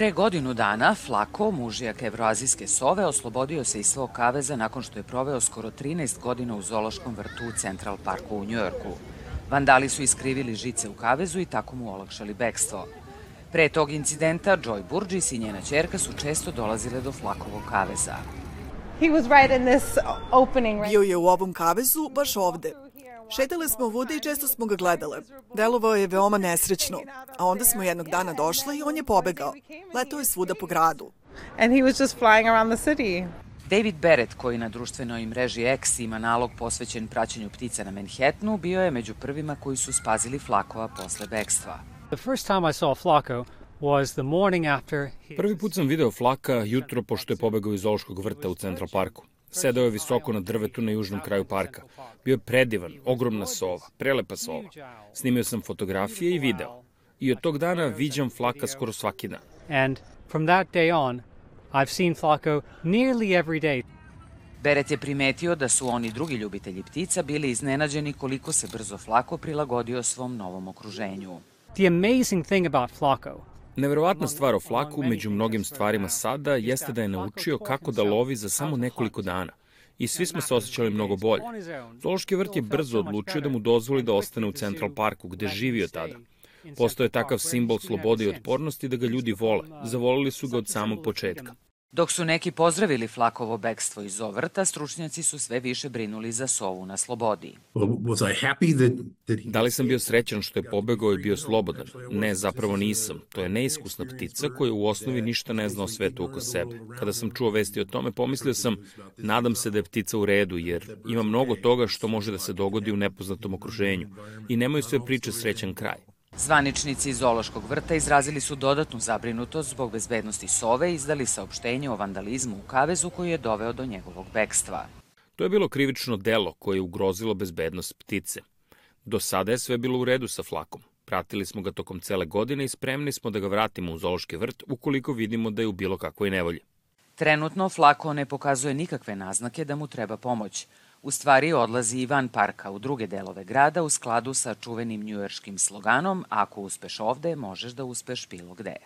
Pre godinu dana Flako, mužijak evroazijske sove, oslobodio se iz svog kaveza nakon što je proveo skoro 13 godina u zološkom vrtu u Central Parku u Njujorku. Vandali su iskrivili žice u kavezu i tako mu olakšali bekstvo. Pre tog incidenta, Joy Burgess i njena čerka su često dolazile do Flakovog kaveza. Bio je u ovom kavezu, baš ovde. Šetale smo u vode i često smo ga gledale. Delovao je veoma nesrećno. A onda smo jednog dana došle i on je pobegao. Leto je svuda po gradu. And he was just flying around the city. David Barrett, koji na društvenoj mreži X ima nalog posvećen praćenju ptica na Manhattanu, bio je među prvima koji su spazili Flakova posle bekstva. The first time I saw Flacco was the morning after his... Prvi put sam video Flaka jutro pošto je pobegao iz zoološkog vrta u Central Parku. Sedao je visoko na drvetu na južnom kraju parka. Bio je predivan, ogromna sova, prelepa sova. Snimio sam fotografije i video. I od tog dana viđam Flaka skoro svaki dan. And from that day on, I've seen Flacco nearly every day. Beret je primetio da su oni drugi ljubitelji ptica bili iznenađeni koliko se brzo Flako prilagodio svom novom okruženju. The amazing thing about Flacco Neverovatna stvar o Flaku među mnogim stvarima sada jeste da je naučio kako da lovi za samo nekoliko dana. I svi smo se osjećali mnogo bolje. Zološki vrt je brzo odlučio da mu dozvoli da ostane u Central Parku, gde živio tada. Postao je takav simbol slobode i otpornosti da ga ljudi vole. Zavolili su ga od samog početka. Dok su neki pozdravili Flakovo bekstvo iz Ovrta, stručnjaci su sve više brinuli za sovu na slobodi. Da li sam bio srećan što je pobegao i bio slobodan? Ne, zapravo nisam. To je neiskusna ptica koja u osnovi ništa ne zna o svetu oko sebe. Kada sam čuo vesti o tome, pomislio sam, nadam se da je ptica u redu, jer ima mnogo toga što može da se dogodi u nepoznatom okruženju. I nemaju sve priče srećan kraj. Zvaničnici Zološkog vrta izrazili su dodatnu zabrinutost zbog bezbednosti sove i izdali saopštenje o vandalizmu u kavezu koji je doveo do njegovog bekstva. To je bilo krivično delo koje je ugrozilo bezbednost ptice. Do sada je sve bilo u redu sa flakom. Pratili smo ga tokom cele godine i spremni smo da ga vratimo u Zološki vrt ukoliko vidimo da je u bilo kakvoj nevolji. Trenutno Flako ne pokazuje nikakve naznake da mu treba pomoć. U stvari odlazi i van parka u druge delove grada u skladu sa čuvenim njujorškim sloganom Ako uspeš ovde, možeš da uspeš bilo gde.